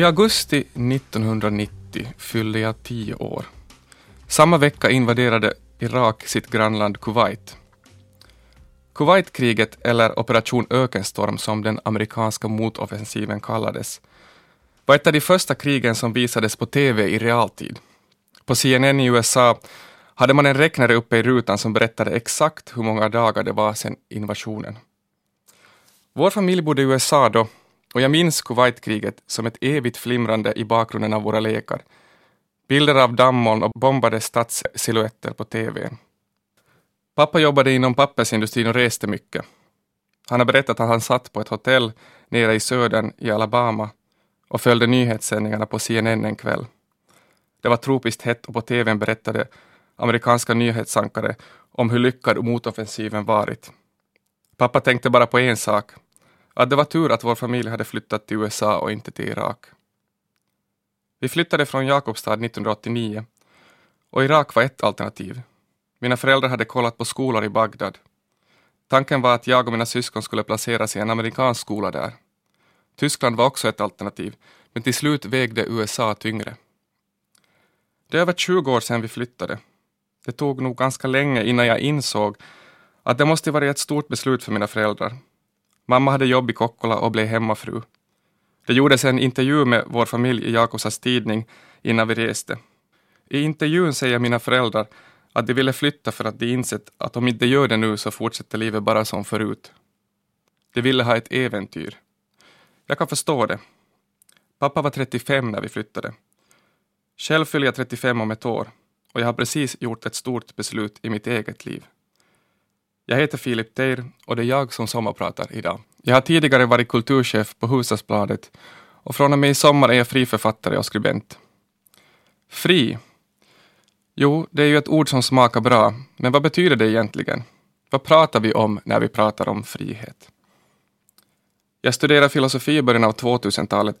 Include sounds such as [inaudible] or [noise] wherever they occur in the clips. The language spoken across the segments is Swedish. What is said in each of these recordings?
I augusti 1990 fyllde jag tio år. Samma vecka invaderade Irak sitt grannland Kuwait. Kuwaitkriget, eller Operation Ökenstorm som den amerikanska motoffensiven kallades, var ett av de första krigen som visades på TV i realtid. På CNN i USA hade man en räknare uppe i rutan som berättade exakt hur många dagar det var sedan invasionen. Vår familj bodde i USA då och jag minns Kuwaitkriget som ett evigt flimrande i bakgrunden av våra lekar. Bilder av dammoln och bombade stadssilhuetter på TV. Pappa jobbade inom pappersindustrin och reste mycket. Han har berättat att han satt på ett hotell nere i södern i Alabama och följde nyhetssändningarna på CNN en kväll. Det var tropiskt hett och på TVn berättade amerikanska nyhetsankare om hur lyckad motoffensiven varit. Pappa tänkte bara på en sak, att det var tur att vår familj hade flyttat till USA och inte till Irak. Vi flyttade från Jakobstad 1989 och Irak var ett alternativ. Mina föräldrar hade kollat på skolor i Bagdad. Tanken var att jag och mina syskon skulle placeras i en amerikansk skola där. Tyskland var också ett alternativ, men till slut vägde USA tyngre. Det är över 20 år sedan vi flyttade. Det tog nog ganska länge innan jag insåg att det måste varit ett stort beslut för mina föräldrar. Mamma hade jobb i Kokkola och blev hemmafru. Det gjordes en intervju med vår familj i Jakobsas tidning innan vi reste. I intervjun säger mina föräldrar att de ville flytta för att de insett att om inte gör det nu så fortsätter livet bara som förut. De ville ha ett äventyr. Jag kan förstå det. Pappa var 35 när vi flyttade. Själv fyller jag 35 om ett år och jag har precis gjort ett stort beslut i mitt eget liv. Jag heter Filip Teir och det är jag som sommarpratar idag. Jag har tidigare varit kulturchef på Hufvudstadsbladet och från och med i sommar är jag friförfattare och skribent. Fri? Jo, det är ju ett ord som smakar bra, men vad betyder det egentligen? Vad pratar vi om när vi pratar om frihet? Jag studerade filosofi i början av 2000-talet.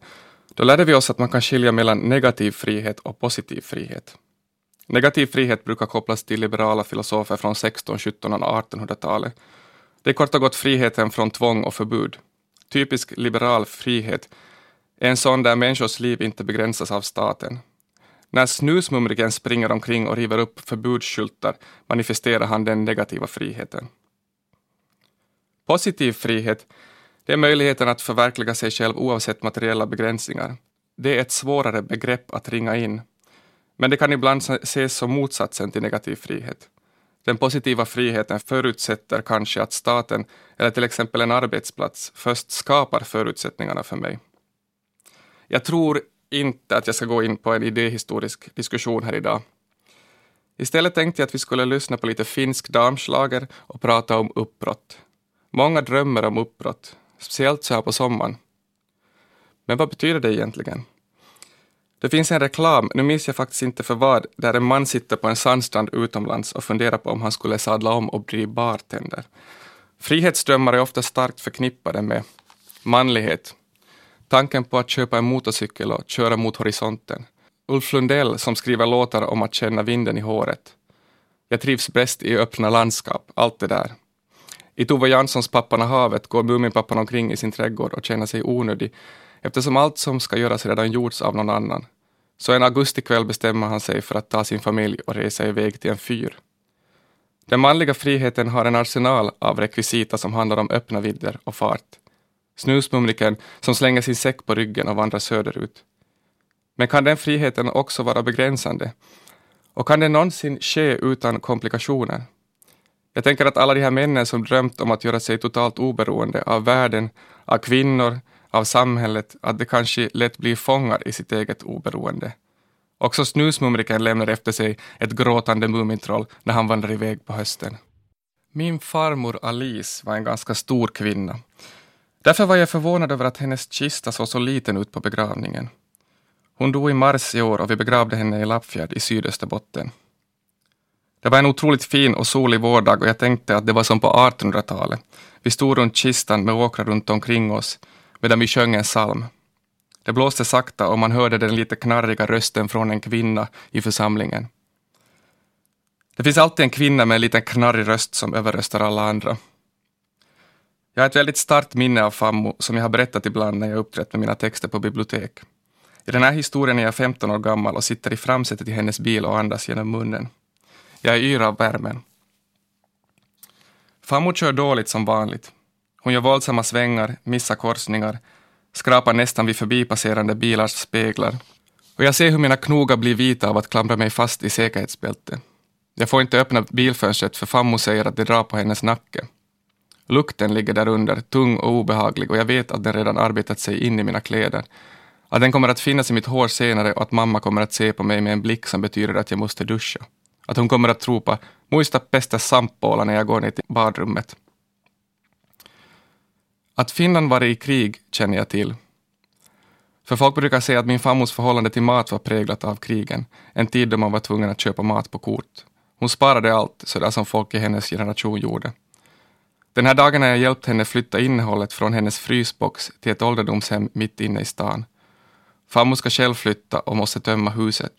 Då lärde vi oss att man kan skilja mellan negativ frihet och positiv frihet. Negativ frihet brukar kopplas till liberala filosofer från 16, 17 och 1800-talet. Det är kort och gott friheten från tvång och förbud. Typisk liberal frihet är en sån där människors liv inte begränsas av staten. När snusmumriken springer omkring och river upp förbudsskyltar manifesterar han den negativa friheten. Positiv frihet det är möjligheten att förverkliga sig själv oavsett materiella begränsningar. Det är ett svårare begrepp att ringa in men det kan ibland ses som motsatsen till negativ frihet. Den positiva friheten förutsätter kanske att staten eller till exempel en arbetsplats först skapar förutsättningarna för mig. Jag tror inte att jag ska gå in på en idéhistorisk diskussion här idag. Istället tänkte jag att vi skulle lyssna på lite finsk damslager och prata om uppbrott. Många drömmer om uppbrott, speciellt så här på sommaren. Men vad betyder det egentligen? Det finns en reklam, nu minns jag faktiskt inte för vad, där en man sitter på en sandstrand utomlands och funderar på om han skulle sadla om och bli bartender. Frihetsdrömmar är ofta starkt förknippade med manlighet. Tanken på att köpa en motorcykel och köra mot horisonten. Ulf Lundell som skriver låtar om att känna vinden i håret. Jag trivs bäst i öppna landskap, allt det där. I Tove Janssons Pappan och havet går Muminpappan omkring i sin trädgård och känner sig onödig eftersom allt som ska göras redan gjorts av någon annan. Så en augustikväll bestämmer han sig för att ta sin familj och resa iväg till en fyr. Den manliga friheten har en arsenal av rekvisita som handlar om öppna vidder och fart. Snusmumriken som slänger sin säck på ryggen och vandrar söderut. Men kan den friheten också vara begränsande? Och kan det någonsin ske utan komplikationer? Jag tänker att alla de här männen som drömt om att göra sig totalt oberoende av världen, av kvinnor, av samhället att de kanske lätt blir fångar i sitt eget oberoende. Också snusmumriken lämnar efter sig ett gråtande Mumintroll när han vandrar iväg på hösten. Min farmor Alice var en ganska stor kvinna. Därför var jag förvånad över att hennes kista såg så liten ut på begravningen. Hon dog i mars i år och vi begravde henne i Lappfjärd i Sydösterbotten. Det var en otroligt fin och solig vårdag och jag tänkte att det var som på 1800-talet. Vi stod runt kistan med åkrar runt omkring oss medan vi sjöng en psalm. Det blåste sakta och man hörde den lite knarriga rösten från en kvinna i församlingen. Det finns alltid en kvinna med en liten knarrig röst som överröstar alla andra. Jag har ett väldigt starkt minne av Fammo som jag har berättat ibland när jag uppträtt med mina texter på bibliotek. I den här historien är jag 15 år gammal och sitter i framsätet i hennes bil och andas genom munnen. Jag är yr av värmen. Farmor kör dåligt som vanligt. Hon gör våldsamma svängar, missar korsningar, skrapar nästan vid förbipasserande bilars speglar. Och jag ser hur mina knogar blir vita av att klamra mig fast i säkerhetsbältet. Jag får inte öppna bilfönstret för fammo säger att det drar på hennes nacke. Lukten ligger där under, tung och obehaglig och jag vet att den redan arbetat sig in i mina kläder. Att den kommer att finnas i mitt hår senare och att mamma kommer att se på mig med en blick som betyder att jag måste duscha. Att hon kommer att ropa ”muista pestä samppåla” när jag går ner till badrummet. Att Finland varit i krig känner jag till. För folk brukar säga att min farmors förhållande till mat var präglat av krigen, en tid då man var tvungen att köpa mat på kort. Hon sparade allt, sådär som folk i hennes generation gjorde. Den här dagen har jag hjälpt henne flytta innehållet från hennes frysbox till ett ålderdomshem mitt inne i stan. Farmor ska själv flytta och måste tömma huset.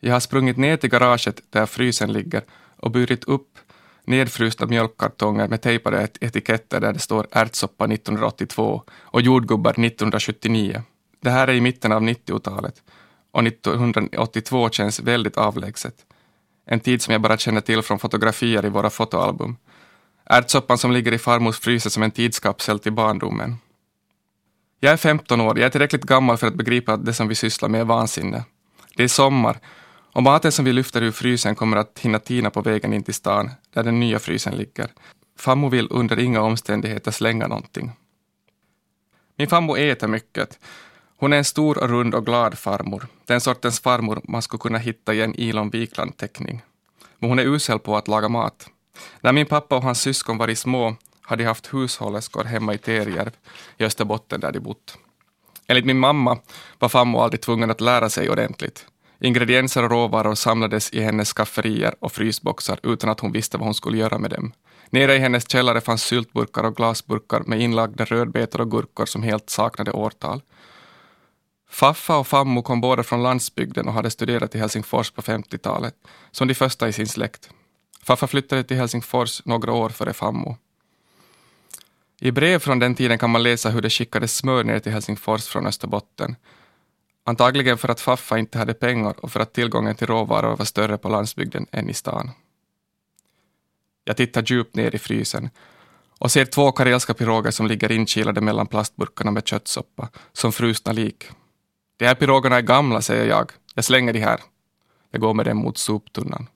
Jag har sprungit ner till garaget där frysen ligger och burit upp nedfrysta mjölkkartonger med tejpade etiketter där det står ärtsoppa 1982 och jordgubbar 1979. Det här är i mitten av 90-talet och 1982 känns väldigt avlägset. En tid som jag bara känner till från fotografier i våra fotoalbum. Ärtsoppan som ligger i farmors fryser som en tidskapsel till barndomen. Jag är 15 år, jag är tillräckligt gammal för att begripa att det som vi sysslar med är vansinne. Det är sommar och maten som vi lyfter ur frysen kommer att hinna tina på vägen in till stan, där den nya frysen ligger. Fammo vill under inga omständigheter slänga någonting. Min fammo äter mycket. Hon är en stor rund och glad farmor. Den sortens farmor man skulle kunna hitta i en Ilon Wikland-teckning. Men hon är usel på att laga mat. När min pappa och hans syskon var små hade de haft hushållerskor hemma i Terjärv i Österbotten där de bott. Enligt min mamma var farmor aldrig tvungen att lära sig ordentligt. Ingredienser och råvaror samlades i hennes skafferier och frysboxar utan att hon visste vad hon skulle göra med dem. Nere i hennes källare fanns syltburkar och glasburkar med inlagda rödbetor och gurkor som helt saknade årtal. Faffa och Fammo kom båda från landsbygden och hade studerat i Helsingfors på 50-talet, som de första i sin släkt. Faffa flyttade till Helsingfors några år före Fammo. I brev från den tiden kan man läsa hur det skickades smör ner till Helsingfors från Österbotten. Antagligen för att Faffa inte hade pengar och för att tillgången till råvaror var större på landsbygden än i stan. Jag tittar djupt ner i frysen och ser två karelska piroger som ligger inkilade mellan plastburkarna med köttsoppa, som frusna lik. De här pirogerna är gamla, säger jag. Jag slänger de här. Jag går med dem mot soptunnan.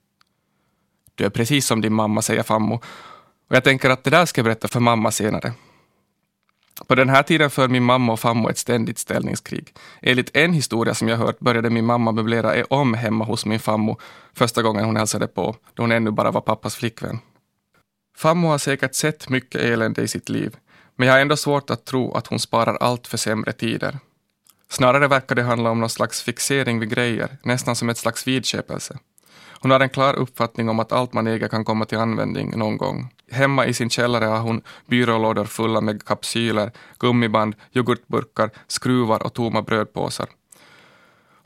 Du är precis som din mamma, säger Fammo. Och jag tänker att det där ska jag berätta för mamma senare. På den här tiden för min mamma och farmor ett ständigt ställningskrig. Enligt en historia som jag hört började min mamma möblera e om hemma hos min farmor första gången hon hälsade på, då hon ännu bara var pappas flickvän. Farmor har säkert sett mycket elände i sitt liv, men jag har ändå svårt att tro att hon sparar allt för sämre tider. Snarare verkar det handla om någon slags fixering vid grejer, nästan som ett slags vidköpelse. Hon har en klar uppfattning om att allt man äger kan komma till användning någon gång. Hemma i sin källare har hon byrålådor fulla med kapsyler, gummiband, yoghurtburkar, skruvar och tomma brödpåsar.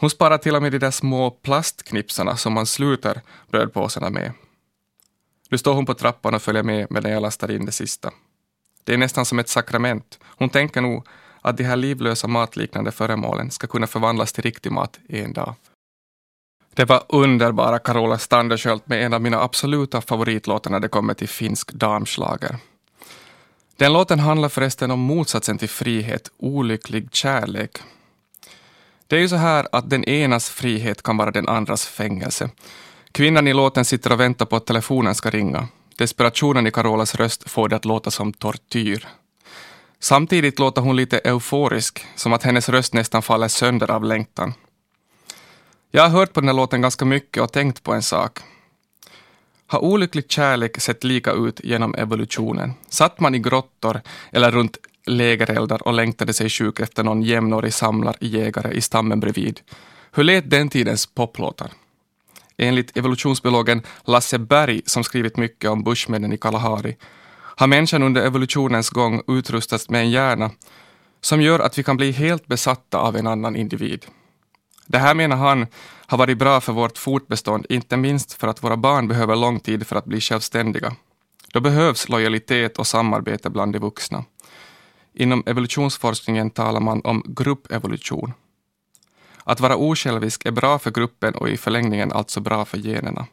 Hon sparar till och med de där små plastknipsarna som man sluter brödpåsarna med. Nu står hon på trappan och följer med medan jag lastar in det sista. Det är nästan som ett sakrament. Hon tänker nog att de här livlösa matliknande föremålen ska kunna förvandlas till riktig mat en dag. Det var underbara Carola Standerskjöld med en av mina absoluta favoritlåtar när det kommer till finsk damslager. Den låten handlar förresten om motsatsen till frihet, olycklig kärlek. Det är ju så här att den enas frihet kan vara den andras fängelse. Kvinnan i låten sitter och väntar på att telefonen ska ringa. Desperationen i Carolas röst får det att låta som tortyr. Samtidigt låter hon lite euforisk, som att hennes röst nästan faller sönder av längtan. Jag har hört på den här låten ganska mycket och tänkt på en sak. Har olycklig kärlek sett lika ut genom evolutionen? Satt man i grottor eller runt lägereldar och längtade sig sjuk efter någon jämnårig samlarjägare i stammen bredvid? Hur lät den tidens poplåtar? Enligt evolutionsbiologen Lasse Berg, som skrivit mycket om bushmännen i Kalahari, har människan under evolutionens gång utrustats med en hjärna som gör att vi kan bli helt besatta av en annan individ. Det här menar han har varit bra för vårt fortbestånd, inte minst för att våra barn behöver lång tid för att bli självständiga. Då behövs lojalitet och samarbete bland de vuxna. Inom evolutionsforskningen talar man om gruppevolution. Att vara osjälvisk är bra för gruppen och i förlängningen alltså bra för generna.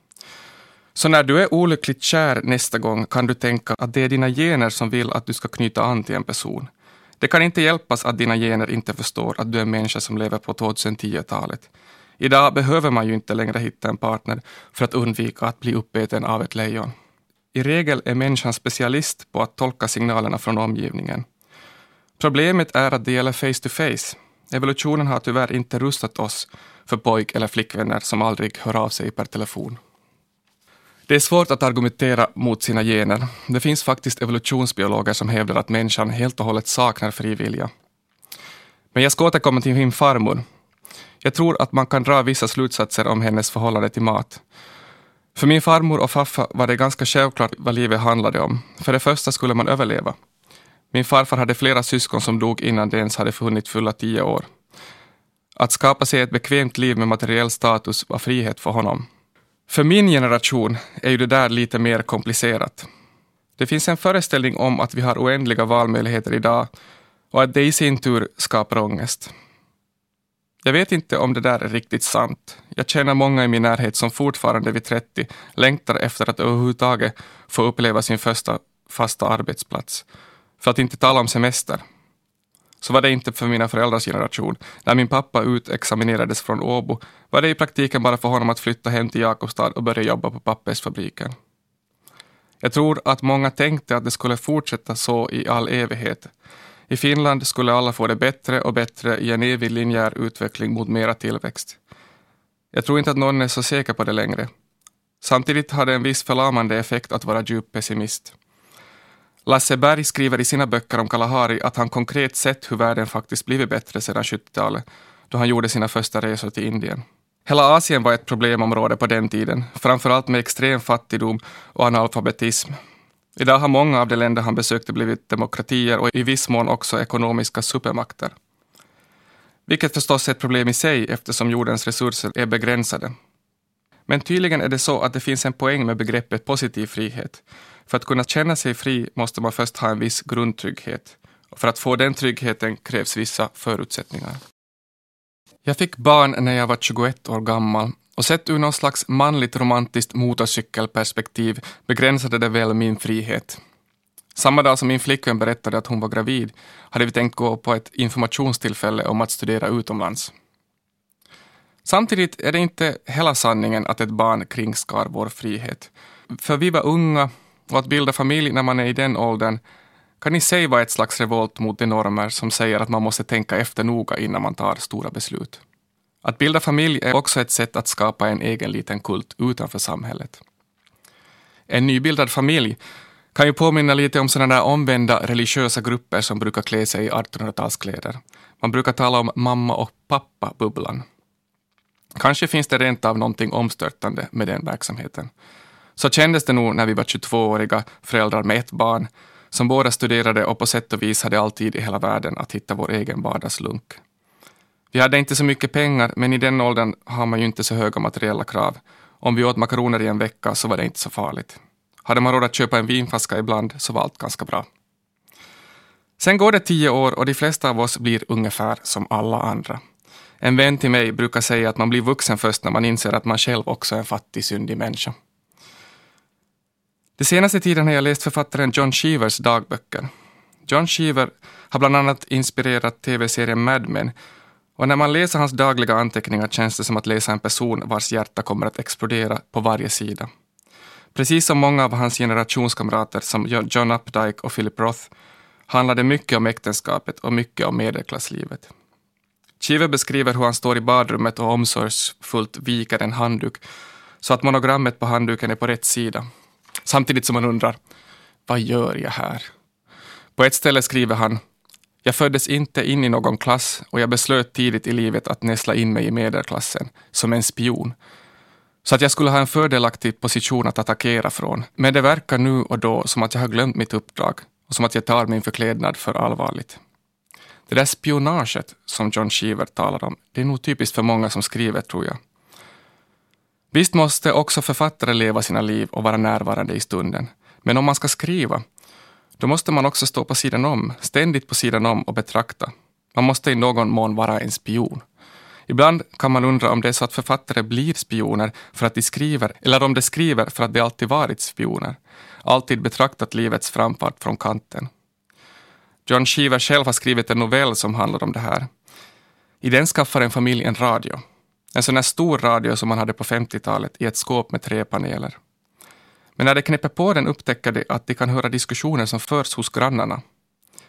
Så när du är olyckligt kär nästa gång kan du tänka att det är dina gener som vill att du ska knyta an till en person. Det kan inte hjälpas att dina gener inte förstår att du är en människa som lever på 2010-talet. Idag behöver man ju inte längre hitta en partner för att undvika att bli uppäten av ett lejon. I regel är människan specialist på att tolka signalerna från omgivningen. Problemet är att det gäller face to face. Evolutionen har tyvärr inte rustat oss för pojk eller flickvänner som aldrig hör av sig per telefon. Det är svårt att argumentera mot sina gener. Det finns faktiskt evolutionsbiologer som hävdar att människan helt och hållet saknar fri vilja. Men jag ska återkomma till min farmor. Jag tror att man kan dra vissa slutsatser om hennes förhållande till mat. För min farmor och farfar var det ganska självklart vad livet handlade om. För det första skulle man överleva. Min farfar hade flera syskon som dog innan de ens hade funnit fulla tio år. Att skapa sig ett bekvämt liv med materiell status var frihet för honom. För min generation är ju det där lite mer komplicerat. Det finns en föreställning om att vi har oändliga valmöjligheter idag och att det i sin tur skapar ångest. Jag vet inte om det där är riktigt sant. Jag känner många i min närhet som fortfarande vid 30 längtar efter att överhuvudtaget få uppleva sin första fasta arbetsplats. För att inte tala om semester. Så var det inte för mina föräldrars generation. När min pappa utexaminerades från Åbo var det i praktiken bara för honom att flytta hem till Jakobstad och börja jobba på pappersfabriken. Jag tror att många tänkte att det skulle fortsätta så i all evighet. I Finland skulle alla få det bättre och bättre i en evig linjär utveckling mot mera tillväxt. Jag tror inte att någon är så säker på det längre. Samtidigt har det en viss förlamande effekt att vara djup pessimist. Lasse Berg skriver i sina böcker om Kalahari att han konkret sett hur världen faktiskt blivit bättre sedan 70-talet, då han gjorde sina första resor till Indien. Hela Asien var ett problemområde på den tiden, framförallt med extrem fattigdom och analfabetism. Idag har många av de länder han besökte blivit demokratier och i viss mån också ekonomiska supermakter. Vilket förstås är ett problem i sig eftersom jordens resurser är begränsade. Men tydligen är det så att det finns en poäng med begreppet positiv frihet. För att kunna känna sig fri måste man först ha en viss grundtrygghet. Och för att få den tryggheten krävs vissa förutsättningar. Jag fick barn när jag var 21 år gammal och sett ur någon slags manligt romantiskt motorcykelperspektiv begränsade det väl min frihet. Samma dag som min flickvän berättade att hon var gravid hade vi tänkt gå på ett informationstillfälle om att studera utomlands. Samtidigt är det inte hela sanningen att ett barn kringskar vår frihet. För vi var unga och att bilda familj när man är i den åldern kan i sig vara ett slags revolt mot de normer som säger att man måste tänka efter noga innan man tar stora beslut. Att bilda familj är också ett sätt att skapa en egen liten kult utanför samhället. En nybildad familj kan ju påminna lite om sådana där omvända religiösa grupper som brukar klä sig i 1800-talskläder. Man brukar tala om mamma och pappa-bubblan. Kanske finns det rent av någonting omstörtande med den verksamheten. Så kändes det nog när vi var 22-åriga föräldrar med ett barn, som båda studerade och på sätt och vis hade alltid i hela världen att hitta vår egen vardagslunk. Vi hade inte så mycket pengar, men i den åldern har man ju inte så höga materiella krav. Om vi åt makaroner i en vecka så var det inte så farligt. Hade man råd att köpa en vinflaska ibland så var allt ganska bra. Sen går det tio år och de flesta av oss blir ungefär som alla andra. En vän till mig brukar säga att man blir vuxen först när man inser att man själv också är en fattig, syndig människa. De senaste tiden har jag läst författaren John Shevers dagböcker. John Shever har bland annat inspirerat tv-serien Mad Men och när man läser hans dagliga anteckningar känns det som att läsa en person vars hjärta kommer att explodera på varje sida. Precis som många av hans generationskamrater som John Updike och Philip Roth handlar det mycket om äktenskapet och mycket om medelklasslivet. Cheever beskriver hur han står i badrummet och omsorgsfullt viker en handduk så att monogrammet på handduken är på rätt sida Samtidigt som man undrar, vad gör jag här? På ett ställe skriver han, jag föddes inte in i någon klass och jag beslöt tidigt i livet att näsla in mig i medelklassen, som en spion. Så att jag skulle ha en fördelaktig position att attackera från. Men det verkar nu och då som att jag har glömt mitt uppdrag och som att jag tar min förklädnad för allvarligt. Det där spionaget som John Cheever talar om, det är nog typiskt för många som skriver, tror jag. Visst måste också författare leva sina liv och vara närvarande i stunden. Men om man ska skriva, då måste man också stå på sidan om, ständigt på sidan om och betrakta. Man måste i någon mån vara en spion. Ibland kan man undra om det är så att författare blir spioner för att de skriver, eller om de skriver för att de alltid varit spioner. Alltid betraktat livets framfart från kanten. John Cheever själv har skrivit en novell som handlar om det här. I den skaffar en familj en radio. En sån här stor radio som man hade på 50-talet i ett skåp med tre paneler. Men när de knäpper på den upptäcker de att de kan höra diskussioner som förs hos grannarna.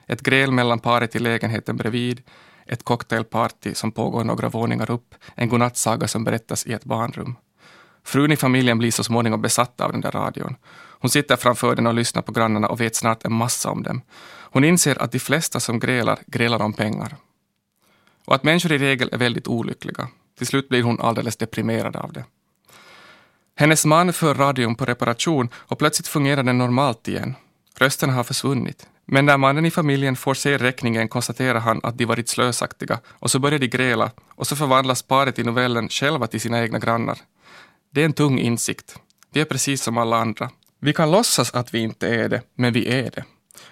Ett gräl mellan paret i lägenheten bredvid, ett cocktailparty som pågår några våningar upp, en godnattsaga som berättas i ett barnrum. Frun i familjen blir så småningom besatt av den där radion. Hon sitter framför den och lyssnar på grannarna och vet snart en massa om dem. Hon inser att de flesta som grälar, grälar om pengar. Och att människor i regel är väldigt olyckliga. Till slut blir hon alldeles deprimerad av det. Hennes man för radion på reparation och plötsligt fungerar den normalt igen. Rösten har försvunnit. Men när mannen i familjen får se räkningen konstaterar han att de varit slösaktiga och så börjar de gräla och så förvandlas paret i novellen själva till sina egna grannar. Det är en tung insikt. Vi är precis som alla andra. Vi kan låtsas att vi inte är det, men vi är det.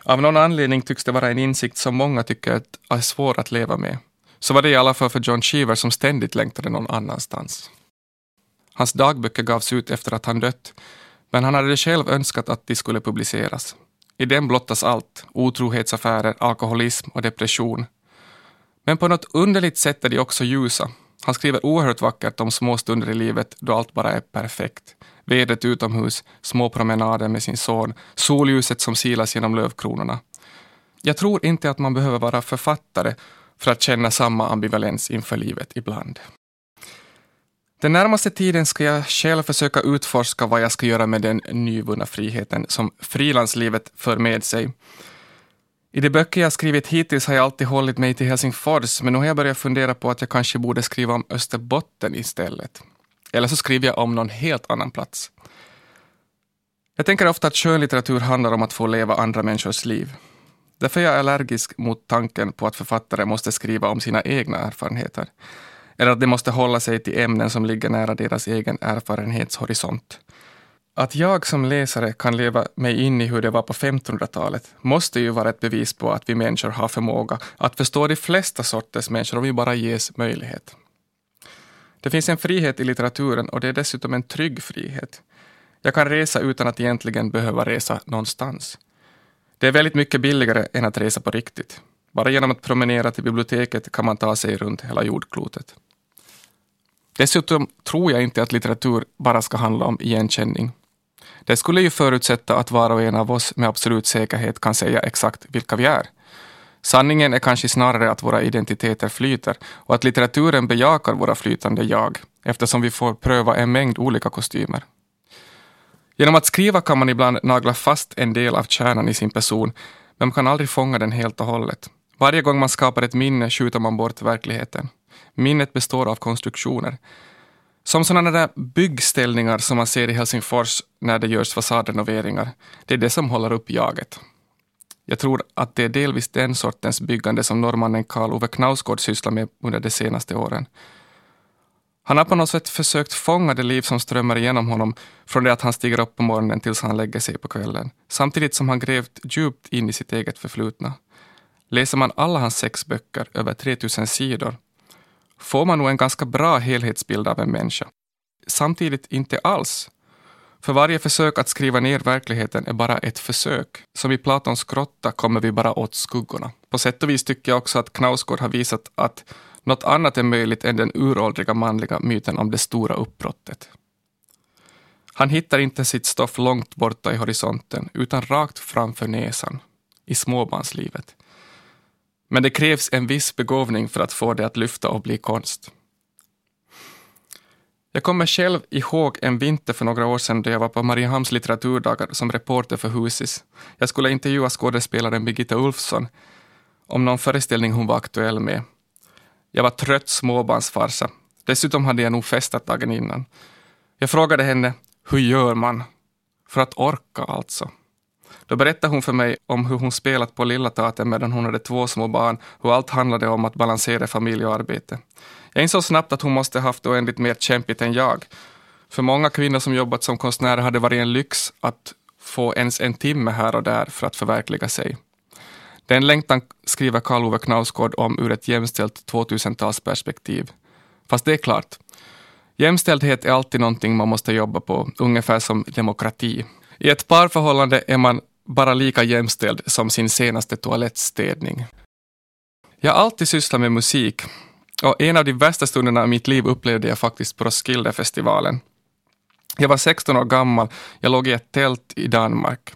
Av någon anledning tycks det vara en insikt som många tycker är svår att leva med. Så var det i alla fall för John Cheever som ständigt längtade någon annanstans. Hans dagböcker gavs ut efter att han dött, men han hade själv önskat att de skulle publiceras. I den blottas allt, otrohetsaffärer, alkoholism och depression. Men på något underligt sätt är de också ljusa. Han skriver oerhört vackert om små stunder i livet då allt bara är perfekt. Vädret utomhus, små promenader med sin son, solljuset som silas genom lövkronorna. Jag tror inte att man behöver vara författare för att känna samma ambivalens inför livet ibland. Den närmaste tiden ska jag själv försöka utforska vad jag ska göra med den nyvunna friheten som frilanslivet för med sig. I de böcker jag skrivit hittills har jag alltid hållit mig till Helsingfors, men nu har jag börjat fundera på att jag kanske borde skriva om Österbotten istället. Eller så skriver jag om någon helt annan plats. Jag tänker ofta att skönlitteratur handlar om att få leva andra människors liv. Därför är jag allergisk mot tanken på att författare måste skriva om sina egna erfarenheter. Eller att de måste hålla sig till ämnen som ligger nära deras egen erfarenhetshorisont. Att jag som läsare kan leva mig in i hur det var på 1500-talet måste ju vara ett bevis på att vi människor har förmåga att förstå de flesta sorters människor om vi bara ges möjlighet. Det finns en frihet i litteraturen och det är dessutom en trygg frihet. Jag kan resa utan att egentligen behöva resa någonstans. Det är väldigt mycket billigare än att resa på riktigt. Bara genom att promenera till biblioteket kan man ta sig runt hela jordklotet. Dessutom tror jag inte att litteratur bara ska handla om igenkänning. Det skulle ju förutsätta att var och en av oss med absolut säkerhet kan säga exakt vilka vi är. Sanningen är kanske snarare att våra identiteter flyter och att litteraturen bejakar våra flytande jag, eftersom vi får pröva en mängd olika kostymer. Genom att skriva kan man ibland nagla fast en del av kärnan i sin person, men man kan aldrig fånga den helt och hållet. Varje gång man skapar ett minne skjuter man bort verkligheten. Minnet består av konstruktioner. Som sådana där byggställningar som man ser i Helsingfors när det görs fasadrenoveringar. Det är det som håller upp jaget. Jag tror att det är delvis den sortens byggande som norrmannen Karl Ove Knausgård sysslar med under de senaste åren. Han har på något sätt försökt fånga det liv som strömmar igenom honom från det att han stiger upp på morgonen tills han lägger sig på kvällen, samtidigt som han grävt djupt in i sitt eget förflutna. Läser man alla hans sex böcker, över 3000 sidor, får man nog en ganska bra helhetsbild av en människa. Samtidigt inte alls. För varje försök att skriva ner verkligheten är bara ett försök. Som i Platons grotta kommer vi bara åt skuggorna. På sätt och vis tycker jag också att Knausgård har visat att något annat är möjligt än den uråldriga manliga myten om det stora uppbrottet. Han hittar inte sitt stoff långt borta i horisonten, utan rakt framför näsan, i småbarnslivet. Men det krävs en viss begåvning för att få det att lyfta och bli konst. Jag kommer själv ihåg en vinter för några år sedan då jag var på Mariehamns litteraturdagar som reporter för Husis. Jag skulle intervjua skådespelaren Birgitta Ulfsson om någon föreställning hon var aktuell med. Jag var trött småbarnsfarsa. Dessutom hade jag nog festat dagen innan. Jag frågade henne, hur gör man? För att orka alltså. Då berättade hon för mig om hur hon spelat på Lilla Teatern medan hon hade två små barn, hur allt handlade om att balansera familj och arbete. Jag insåg snabbt att hon måste haft oändligt mer kämpigt än jag. För många kvinnor som jobbat som konstnärer hade varit en lyx att få ens en timme här och där för att förverkliga sig. Den längtan skriver Karl Ove Knausgård om ur ett jämställt 2000-talsperspektiv. Fast det är klart, jämställdhet är alltid någonting man måste jobba på, ungefär som demokrati. I ett parförhållande är man bara lika jämställd som sin senaste toalettstädning. Jag har alltid sysslat med musik och en av de värsta stunderna i mitt liv upplevde jag faktiskt på Roskildefestivalen. Jag var 16 år gammal, jag låg i ett tält i Danmark.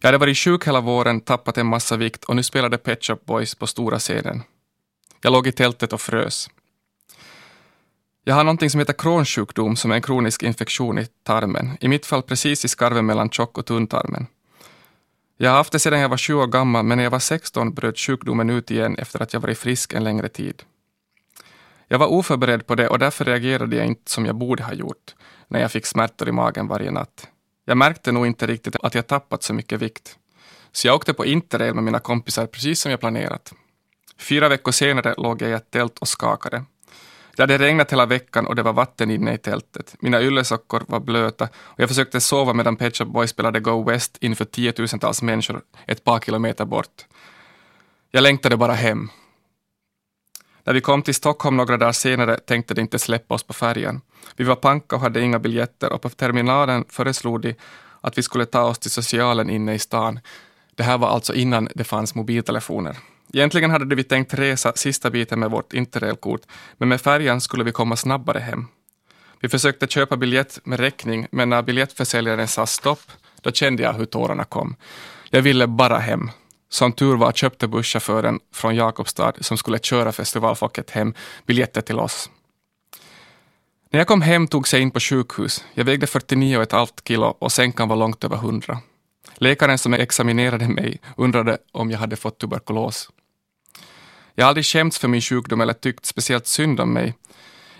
Jag hade varit sjuk hela våren, tappat en massa vikt och nu spelade Pet Shop Boys på stora scenen. Jag låg i tältet och frös. Jag har någonting som heter kronsjukdom som är en kronisk infektion i tarmen. I mitt fall precis i skarven mellan tjock och tunntarmen. Jag har haft det sedan jag var 20 år gammal men när jag var 16 bröt sjukdomen ut igen efter att jag varit frisk en längre tid. Jag var oförberedd på det och därför reagerade jag inte som jag borde ha gjort när jag fick smärtor i magen varje natt. Jag märkte nog inte riktigt att jag tappat så mycket vikt. Så jag åkte på interrail med mina kompisar precis som jag planerat. Fyra veckor senare låg jag i ett tält och skakade. Det hade regnat hela veckan och det var vatten inne i tältet. Mina yllesockor var blöta och jag försökte sova medan Pet Shop Boys spelade Go West inför tiotusentals människor ett par kilometer bort. Jag längtade bara hem. När vi kom till Stockholm några dagar senare tänkte de inte släppa oss på färjan. Vi var panka och hade inga biljetter och på terminalen föreslog de att vi skulle ta oss till socialen inne i stan. Det här var alltså innan det fanns mobiltelefoner. Egentligen hade vi tänkt resa sista biten med vårt interrailkort, men med färjan skulle vi komma snabbare hem. Vi försökte köpa biljett med räkning, men när biljettförsäljaren sa stopp, då kände jag hur tårarna kom. Jag ville bara hem. Som tur var köpte busschauffören från Jakobstad, som skulle köra festivalfolket hem, biljetter till oss. När jag kom hem togs jag in på sjukhus. Jag vägde 49,5 kilo och sänkan var långt över 100. Läkaren som examinerade mig undrade om jag hade fått tuberkulos. Jag har aldrig skämts för min sjukdom eller tyckt speciellt synd om mig.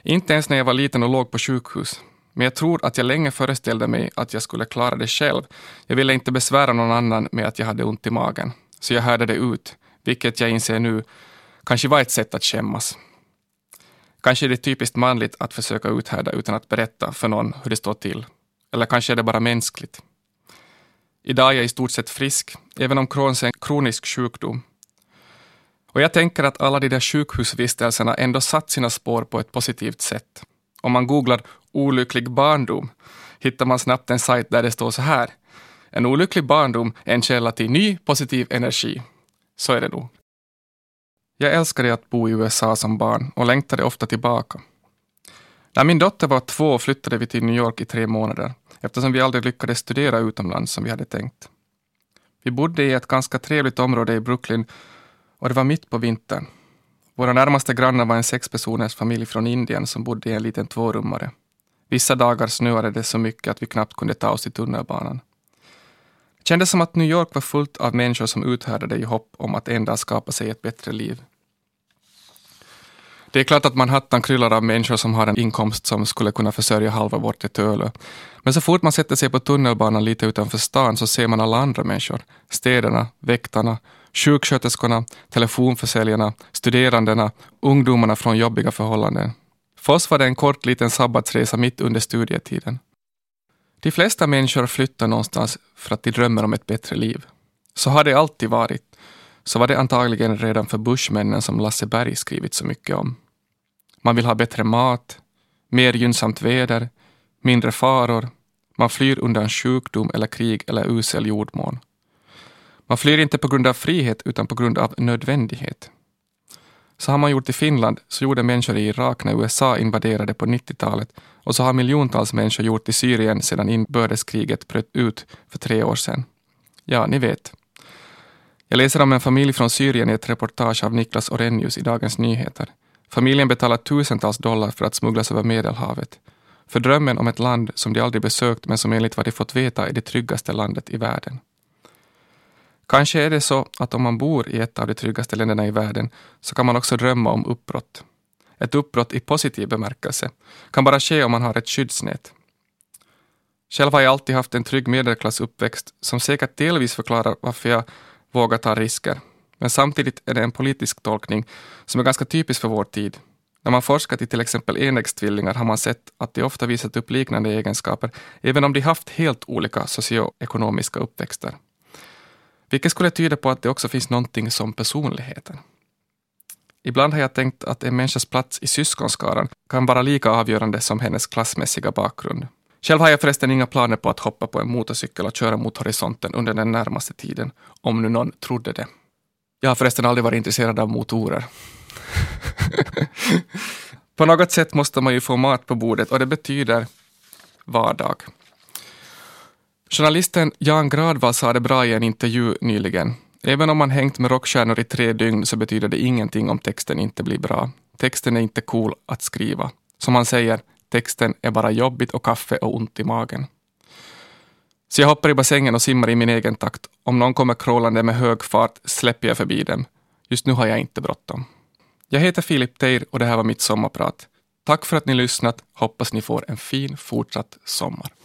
Inte ens när jag var liten och låg på sjukhus. Men jag tror att jag länge föreställde mig att jag skulle klara det själv. Jag ville inte besvära någon annan med att jag hade ont i magen. Så jag härdade ut, vilket jag inser nu kanske var ett sätt att skämmas. Kanske är det typiskt manligt att försöka uthärda utan att berätta för någon hur det står till. Eller kanske är det bara mänskligt. Idag är jag i stort sett frisk, även om Crohns är en kronisk sjukdom. Och jag tänker att alla de där sjukhusvistelserna ändå satt sina spår på ett positivt sätt. Om man googlar olycklig barndom hittar man snabbt en sajt där det står så här. En olycklig barndom är en källa till ny positiv energi. Så är det nog. Jag älskade att bo i USA som barn och längtade ofta tillbaka. När min dotter var två flyttade vi till New York i tre månader eftersom vi aldrig lyckades studera utomlands som vi hade tänkt. Vi bodde i ett ganska trevligt område i Brooklyn och det var mitt på vintern. Våra närmaste grannar var en sexpersoners familj från Indien som bodde i en liten tvårummare. Vissa dagar snöade det så mycket att vi knappt kunde ta oss till tunnelbanan. Kändes som att New York var fullt av människor som uthärdade i hopp om att en dag skapa sig ett bättre liv. Det är klart att Manhattan kryllar av människor som har en inkomst som skulle kunna försörja halva vårt Töölö. Men så fort man sätter sig på tunnelbanan lite utanför stan så ser man alla andra människor. Städerna, väktarna, sjuksköterskorna, telefonförsäljarna, studerandena, ungdomarna från jobbiga förhållanden. För oss var det en kort liten sabbatsresa mitt under studietiden. De flesta människor flyttar någonstans för att de drömmer om ett bättre liv. Så har det alltid varit. Så var det antagligen redan för bushmännen som Lasse Berg skrivit så mycket om. Man vill ha bättre mat, mer gynnsamt väder, mindre faror, man flyr undan sjukdom eller krig eller usel jordmån. Man flyr inte på grund av frihet utan på grund av nödvändighet. Så har man gjort i Finland, så gjorde människor i Irak när USA invaderade på 90-talet och så har miljontals människor gjort i Syrien sedan inbördeskriget bröt ut för tre år sedan. Ja, ni vet. Jag läser om en familj från Syrien i ett reportage av Niklas Orenius i Dagens Nyheter. Familjen betalar tusentals dollar för att smugglas över Medelhavet. För drömmen om ett land som de aldrig besökt men som enligt vad de fått veta är det tryggaste landet i världen. Kanske är det så att om man bor i ett av de tryggaste länderna i världen så kan man också drömma om uppbrott. Ett uppbrott i positiv bemärkelse kan bara ske om man har ett skyddsnät. Själv har jag alltid haft en trygg medelklassuppväxt som säkert delvis förklarar varför jag vågar ta risker. Men samtidigt är det en politisk tolkning som är ganska typisk för vår tid. När man forskat i till exempel enäggstvillingar har man sett att de ofta visat upp liknande egenskaper, även om de haft helt olika socioekonomiska uppväxter. Vilket skulle tyda på att det också finns någonting som personligheten. Ibland har jag tänkt att en människas plats i syskonskaran kan vara lika avgörande som hennes klassmässiga bakgrund. Själv har jag förresten inga planer på att hoppa på en motorcykel och köra mot horisonten under den närmaste tiden, om nu någon trodde det. Jag har förresten aldrig varit intresserad av motorer. [laughs] på något sätt måste man ju få mat på bordet och det betyder vardag. Journalisten Jan Gradvall sa det bra i en intervju nyligen. Även om man hängt med rockstjärnor i tre dygn så betyder det ingenting om texten inte blir bra. Texten är inte cool att skriva. Som han säger, texten är bara jobbigt och kaffe och ont i magen. Så jag hoppar i bassängen och simmar i min egen takt. Om någon kommer crawlande med hög fart släpper jag förbi dem. Just nu har jag inte bråttom. Jag heter Filip Teir och det här var mitt sommarprat. Tack för att ni lyssnat. Hoppas ni får en fin fortsatt sommar.